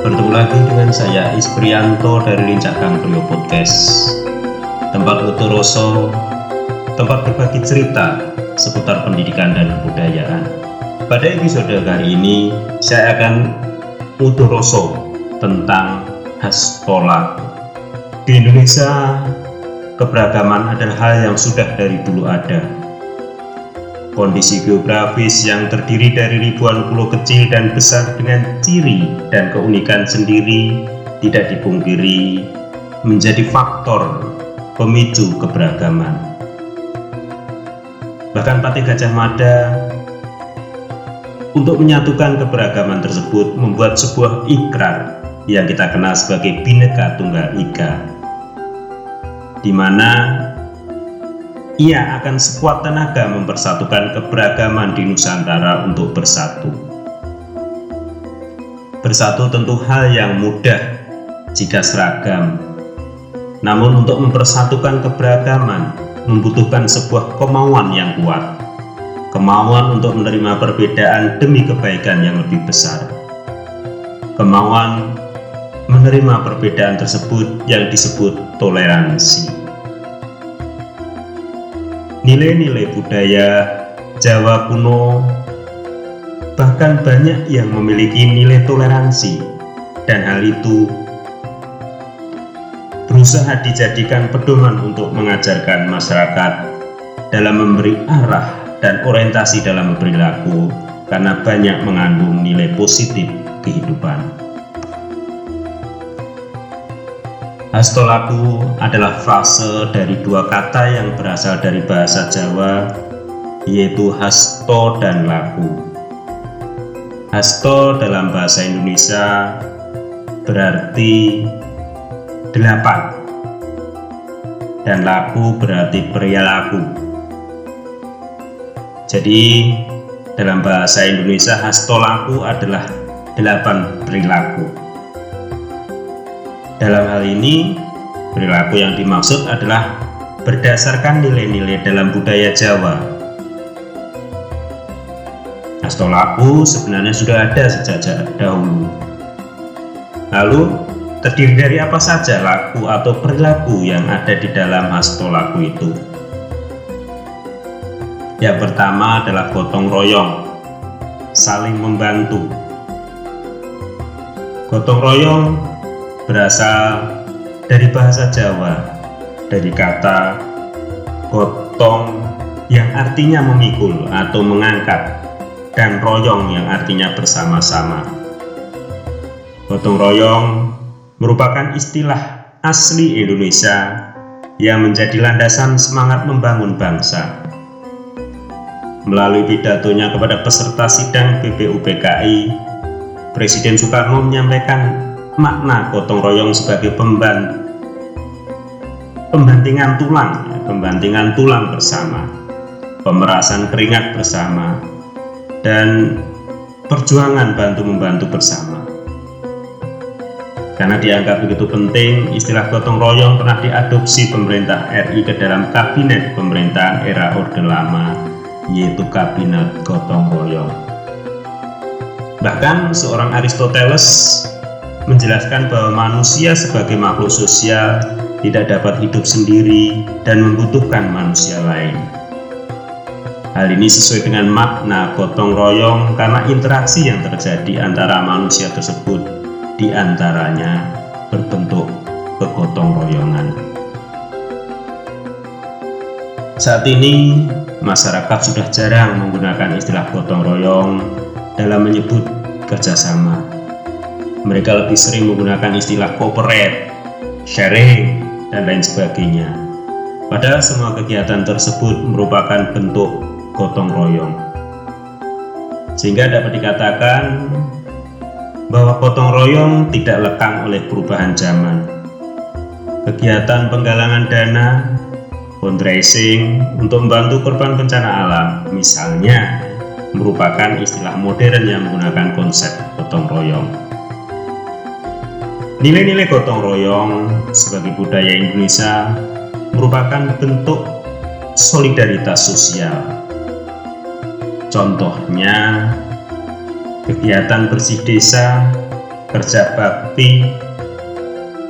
Bertemu lagi dengan saya Isprianto dari Lincakan Prio Podcast. Tempat Utoroso Tempat berbagi cerita seputar pendidikan dan kebudayaan. Pada episode kali ini saya akan Utoroso tentang Hastola Di Indonesia keberagaman adalah hal yang sudah dari dulu ada Kondisi geografis yang terdiri dari ribuan pulau kecil dan besar dengan ciri dan keunikan sendiri tidak dipungkiri menjadi faktor pemicu keberagaman. Bahkan Patih Gajah Mada untuk menyatukan keberagaman tersebut membuat sebuah ikrar yang kita kenal sebagai Bhinneka Tunggal Ika di mana ia akan sekuat tenaga mempersatukan keberagaman di Nusantara untuk bersatu. Bersatu tentu hal yang mudah jika seragam, namun untuk mempersatukan keberagaman membutuhkan sebuah kemauan yang kuat, kemauan untuk menerima perbedaan demi kebaikan yang lebih besar, kemauan menerima perbedaan tersebut yang disebut toleransi nilai-nilai budaya Jawa kuno bahkan banyak yang memiliki nilai toleransi dan hal itu berusaha dijadikan pedoman untuk mengajarkan masyarakat dalam memberi arah dan orientasi dalam berperilaku karena banyak mengandung nilai positif kehidupan. Hastolaku adalah frase dari dua kata yang berasal dari bahasa Jawa, yaitu hasto dan laku. Hasto dalam bahasa Indonesia berarti delapan, dan laku berarti perilaku. Jadi, dalam bahasa Indonesia, hastolaku adalah delapan perilaku. Dalam hal ini, perilaku yang dimaksud adalah berdasarkan nilai-nilai dalam budaya Jawa. Hastolaku sebenarnya sudah ada sejak dahulu. Lalu, terdiri dari apa saja laku atau perilaku yang ada di dalam hastolaku itu? Yang pertama adalah gotong royong, saling membantu. Gotong royong berasal dari bahasa Jawa, dari kata gotong yang artinya memikul atau mengangkat, dan royong yang artinya bersama-sama. Gotong royong merupakan istilah asli Indonesia yang menjadi landasan semangat membangun bangsa. Melalui pidatonya kepada peserta sidang BPUPKI, Presiden Soekarno menyampaikan makna gotong royong sebagai pemban pembantingan tulang, ya, pembantingan tulang bersama, pemerasan keringat bersama, dan perjuangan bantu-membantu bersama. Karena dianggap begitu penting, istilah gotong royong pernah diadopsi pemerintah RI ke dalam kabinet pemerintahan era Orde Lama, yaitu Kabinet Gotong Royong. Bahkan seorang Aristoteles menjelaskan bahwa manusia sebagai makhluk sosial tidak dapat hidup sendiri dan membutuhkan manusia lain. Hal ini sesuai dengan makna gotong royong karena interaksi yang terjadi antara manusia tersebut di antaranya berbentuk kegotong royongan. Saat ini, masyarakat sudah jarang menggunakan istilah gotong royong dalam menyebut kerjasama mereka lebih sering menggunakan istilah corporate, sharing, dan lain sebagainya. Padahal semua kegiatan tersebut merupakan bentuk gotong royong. Sehingga dapat dikatakan bahwa gotong royong tidak lekang oleh perubahan zaman. Kegiatan penggalangan dana, fundraising untuk membantu korban bencana alam, misalnya, merupakan istilah modern yang menggunakan konsep gotong royong. Nilai-nilai gotong royong sebagai budaya Indonesia merupakan bentuk solidaritas sosial. Contohnya, kegiatan bersih desa, kerja bakti,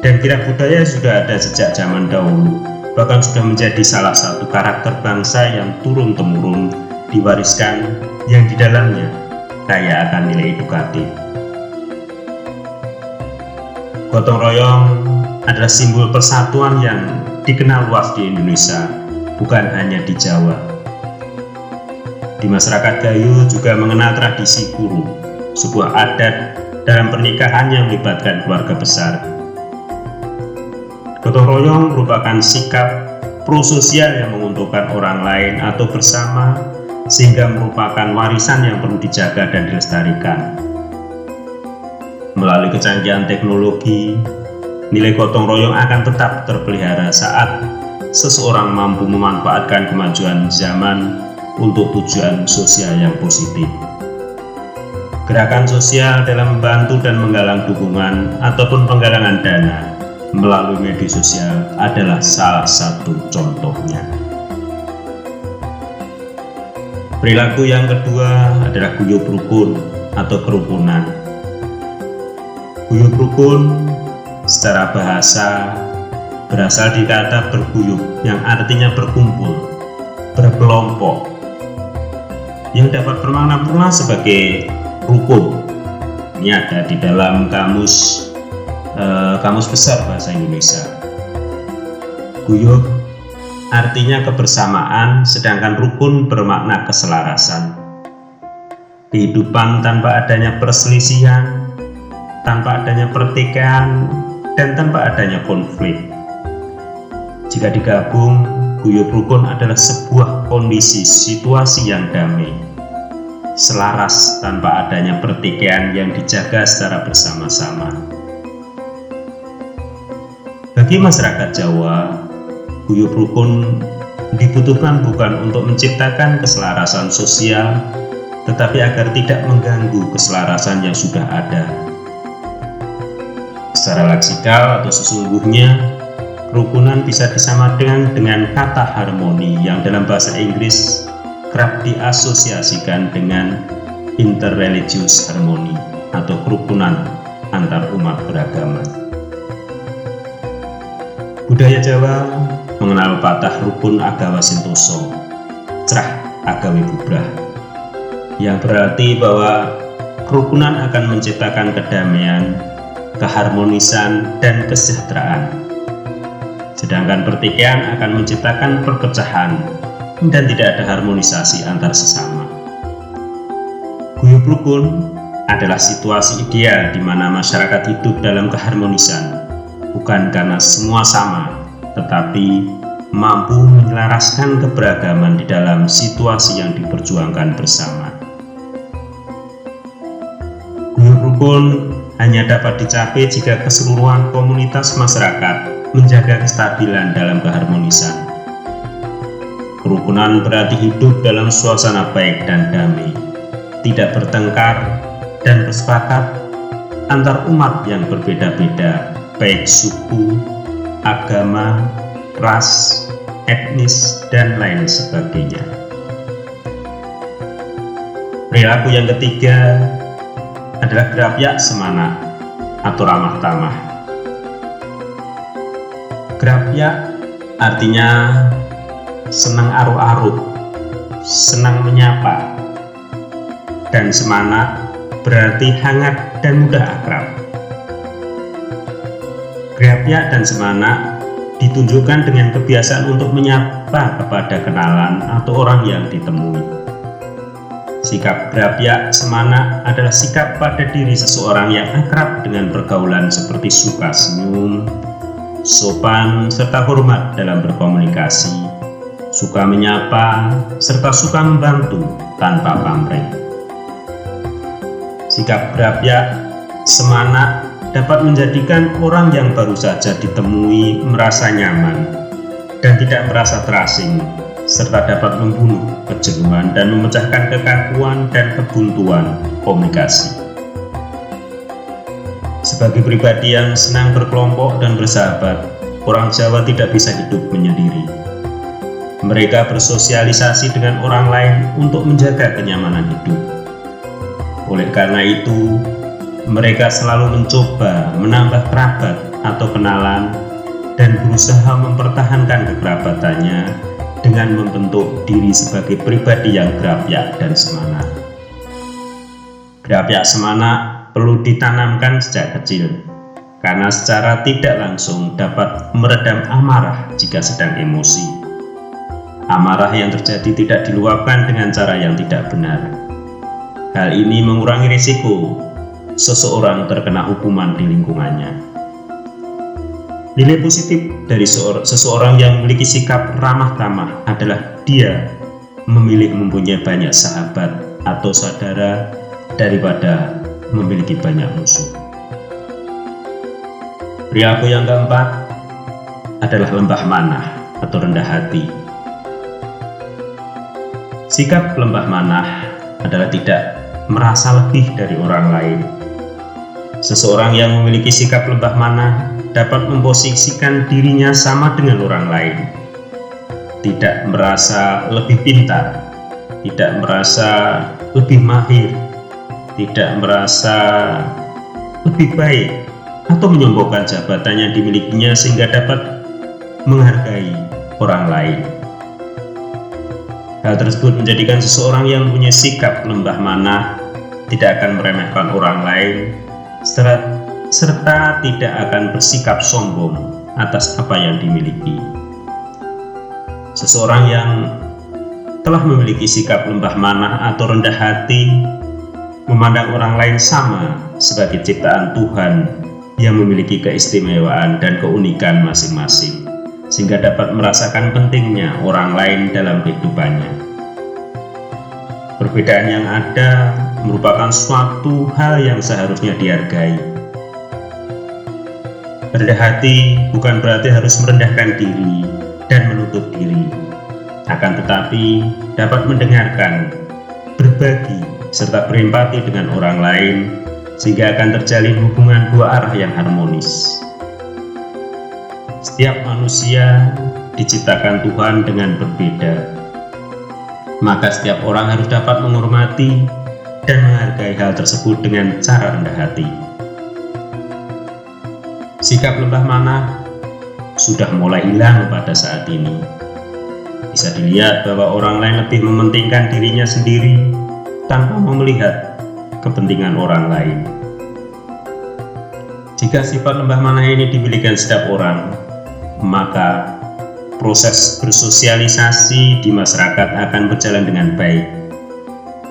dan kira budaya sudah ada sejak zaman dahulu, bahkan sudah menjadi salah satu karakter bangsa yang turun-temurun diwariskan yang di dalamnya kaya akan nilai edukatif. Gotong royong adalah simbol persatuan yang dikenal luas di Indonesia, bukan hanya di Jawa. Di masyarakat Gayo juga mengenal tradisi kuru, sebuah adat dalam pernikahan yang melibatkan keluarga besar. Gotong royong merupakan sikap prososial yang menguntungkan orang lain atau bersama sehingga merupakan warisan yang perlu dijaga dan dilestarikan. Melalui kecanggihan teknologi, nilai gotong royong akan tetap terpelihara saat seseorang mampu memanfaatkan kemajuan zaman untuk tujuan sosial yang positif. Gerakan sosial dalam membantu dan menggalang dukungan ataupun penggalangan dana melalui media sosial adalah salah satu contohnya. Perilaku yang kedua adalah guyup rukun atau kerukunan. Guyup rukun secara bahasa berasal di kata berguyup yang artinya berkumpul, berkelompok, yang dapat bermakna pula sebagai rukun. Ini ada di dalam kamus eh, kamus besar bahasa Indonesia. Guyup artinya kebersamaan, sedangkan rukun bermakna keselarasan. Kehidupan tanpa adanya perselisihan, tanpa adanya pertikaian, dan tanpa adanya konflik. Jika digabung, guyup rukun adalah sebuah kondisi situasi yang damai, selaras tanpa adanya pertikaian yang dijaga secara bersama-sama. Bagi masyarakat Jawa, guyup rukun dibutuhkan bukan untuk menciptakan keselarasan sosial, tetapi agar tidak mengganggu keselarasan yang sudah ada. Secara leksikal atau sesungguhnya, kerukunan bisa disamakan dengan kata harmoni yang dalam bahasa Inggris kerap diasosiasikan dengan interreligious harmony atau kerukunan antar umat beragama. Budaya Jawa mengenal patah rukun agawa sintoso, cerah agawi bubrah, yang berarti bahwa kerukunan akan menciptakan kedamaian, keharmonisan, dan kesejahteraan. Sedangkan pertikaian akan menciptakan perpecahan dan tidak ada harmonisasi antar sesama. Guyup rukun adalah situasi ideal di mana masyarakat hidup dalam keharmonisan, bukan karena semua sama, tetapi mampu menyelaraskan keberagaman di dalam situasi yang diperjuangkan bersama. Guyup rukun hanya dapat dicapai jika keseluruhan komunitas masyarakat menjaga kestabilan dalam keharmonisan. Kerukunan berarti hidup dalam suasana baik dan damai, tidak bertengkar dan bersepakat antar umat yang berbeda-beda, baik suku, agama, ras, etnis, dan lain sebagainya. Perilaku yang ketiga adalah gerapyak semana atau ramah tamah. Gerapyak artinya senang aru-aru, senang menyapa, dan semana berarti hangat dan mudah akrab. Grapya dan semana ditunjukkan dengan kebiasaan untuk menyapa kepada kenalan atau orang yang ditemui. Sikap grapya semana adalah sikap pada diri seseorang yang akrab dengan pergaulan seperti suka senyum, sopan, serta hormat dalam berkomunikasi, suka menyapa, serta suka membantu tanpa pamrih. Sikap grapya semana dapat menjadikan orang yang baru saja ditemui merasa nyaman dan tidak merasa terasing, serta dapat membunuh kejenuhan dan memecahkan kekakuan dan kebuntuan komunikasi. Sebagai pribadi yang senang berkelompok dan bersahabat, orang Jawa tidak bisa hidup menyendiri. Mereka bersosialisasi dengan orang lain untuk menjaga kenyamanan hidup. Oleh karena itu, mereka selalu mencoba menambah kerabat atau kenalan dan berusaha mempertahankan kekerabatannya dengan membentuk diri sebagai pribadi yang gerapyak dan semana. Gerapyak semana perlu ditanamkan sejak kecil, karena secara tidak langsung dapat meredam amarah jika sedang emosi. Amarah yang terjadi tidak diluapkan dengan cara yang tidak benar, Hal ini mengurangi risiko seseorang terkena hukuman di lingkungannya. Nilai positif dari seseorang yang memiliki sikap ramah tamah adalah dia memilih mempunyai banyak sahabat atau saudara daripada memiliki banyak musuh. Perilaku yang keempat adalah lembah manah atau rendah hati. Sikap lembah manah adalah tidak merasa lebih dari orang lain. Seseorang yang memiliki sikap lebah mana dapat memposisikan dirinya sama dengan orang lain. Tidak merasa lebih pintar, tidak merasa lebih mahir, tidak merasa lebih baik, atau menyombongkan jabatan yang dimilikinya sehingga dapat menghargai orang lain. Hal tersebut menjadikan seseorang yang punya sikap lembah mana tidak akan meremehkan orang lain, serta tidak akan bersikap sombong atas apa yang dimiliki. Seseorang yang telah memiliki sikap lembah manah atau rendah hati, memandang orang lain sama sebagai ciptaan Tuhan yang memiliki keistimewaan dan keunikan masing-masing, sehingga dapat merasakan pentingnya orang lain dalam kehidupannya. Perbedaan yang ada merupakan suatu hal yang seharusnya dihargai. Rendah hati bukan berarti harus merendahkan diri dan menutup diri, akan tetapi dapat mendengarkan, berbagi, serta berempati dengan orang lain sehingga akan terjalin hubungan dua arah yang harmonis. Setiap manusia diciptakan Tuhan dengan berbeda, maka setiap orang harus dapat menghormati dan menghargai hal tersebut dengan cara rendah hati. Sikap lembah mana sudah mulai hilang pada saat ini. Bisa dilihat bahwa orang lain lebih mementingkan dirinya sendiri tanpa melihat kepentingan orang lain. Jika sifat lembah mana ini dimiliki setiap orang, maka proses bersosialisasi di masyarakat akan berjalan dengan baik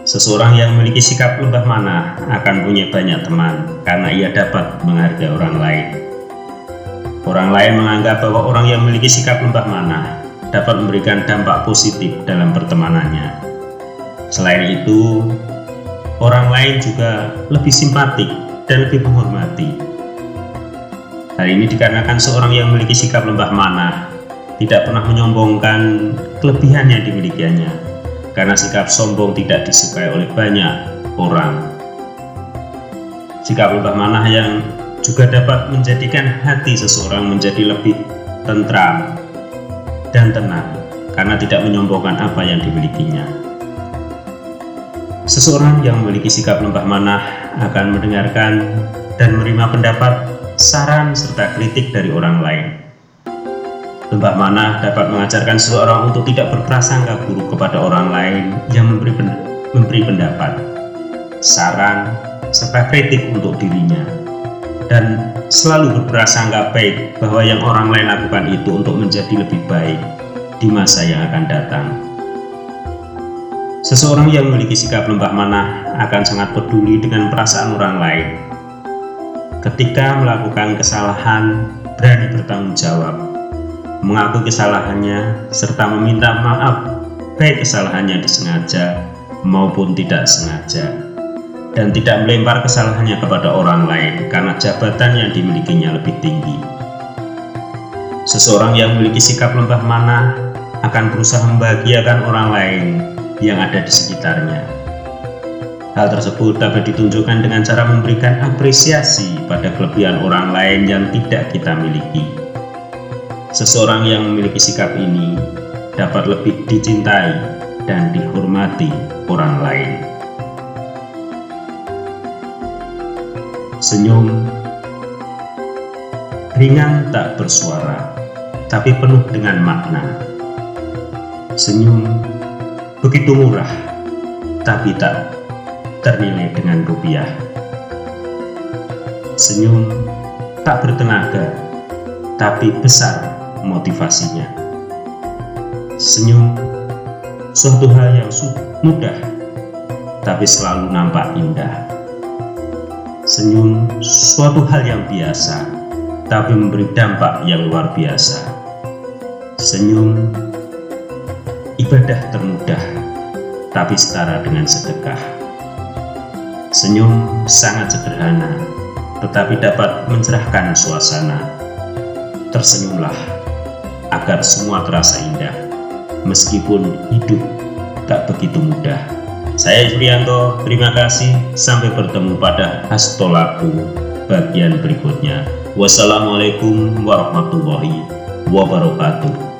Seseorang yang memiliki sikap lembah mana akan punya banyak teman karena ia dapat menghargai orang lain. Orang lain menganggap bahwa orang yang memiliki sikap lembah mana dapat memberikan dampak positif dalam pertemanannya. Selain itu, orang lain juga lebih simpatik dan lebih menghormati. Hal ini dikarenakan seorang yang memiliki sikap lembah mana tidak pernah menyombongkan kelebihan yang dimilikinya, karena sikap sombong tidak disukai oleh banyak orang. Sikap lembah manah yang juga dapat menjadikan hati seseorang menjadi lebih tentram dan tenang karena tidak menyombongkan apa yang dimilikinya. Seseorang yang memiliki sikap lembah manah akan mendengarkan dan menerima pendapat, saran, serta kritik dari orang lain Lembah mana dapat mengajarkan seseorang untuk tidak berprasangka buruk kepada orang lain yang memberi, memberi pendapat, saran, serta kritik untuk dirinya. Dan selalu berprasangka baik bahwa yang orang lain lakukan itu untuk menjadi lebih baik di masa yang akan datang. Seseorang yang memiliki sikap lembah mana akan sangat peduli dengan perasaan orang lain. Ketika melakukan kesalahan, berani bertanggung jawab mengaku kesalahannya, serta meminta maaf baik kesalahannya disengaja maupun tidak sengaja dan tidak melempar kesalahannya kepada orang lain karena jabatan yang dimilikinya lebih tinggi. Seseorang yang memiliki sikap lembah mana akan berusaha membahagiakan orang lain yang ada di sekitarnya. Hal tersebut dapat ditunjukkan dengan cara memberikan apresiasi pada kelebihan orang lain yang tidak kita miliki. Seseorang yang memiliki sikap ini dapat lebih dicintai dan dihormati orang lain. Senyum ringan tak bersuara, tapi penuh dengan makna. Senyum begitu murah, tapi tak ternilai dengan rupiah. Senyum tak bertenaga, tapi besar motivasinya. Senyum suatu hal yang mudah, tapi selalu nampak indah. Senyum suatu hal yang biasa, tapi memberi dampak yang luar biasa. Senyum ibadah termudah, tapi setara dengan sedekah. Senyum sangat sederhana, tetapi dapat mencerahkan suasana. Tersenyumlah agar semua terasa indah, meskipun hidup tak begitu mudah. Saya Julianto, terima kasih. Sampai bertemu pada Hastolaku bagian berikutnya. Wassalamualaikum warahmatullahi wabarakatuh.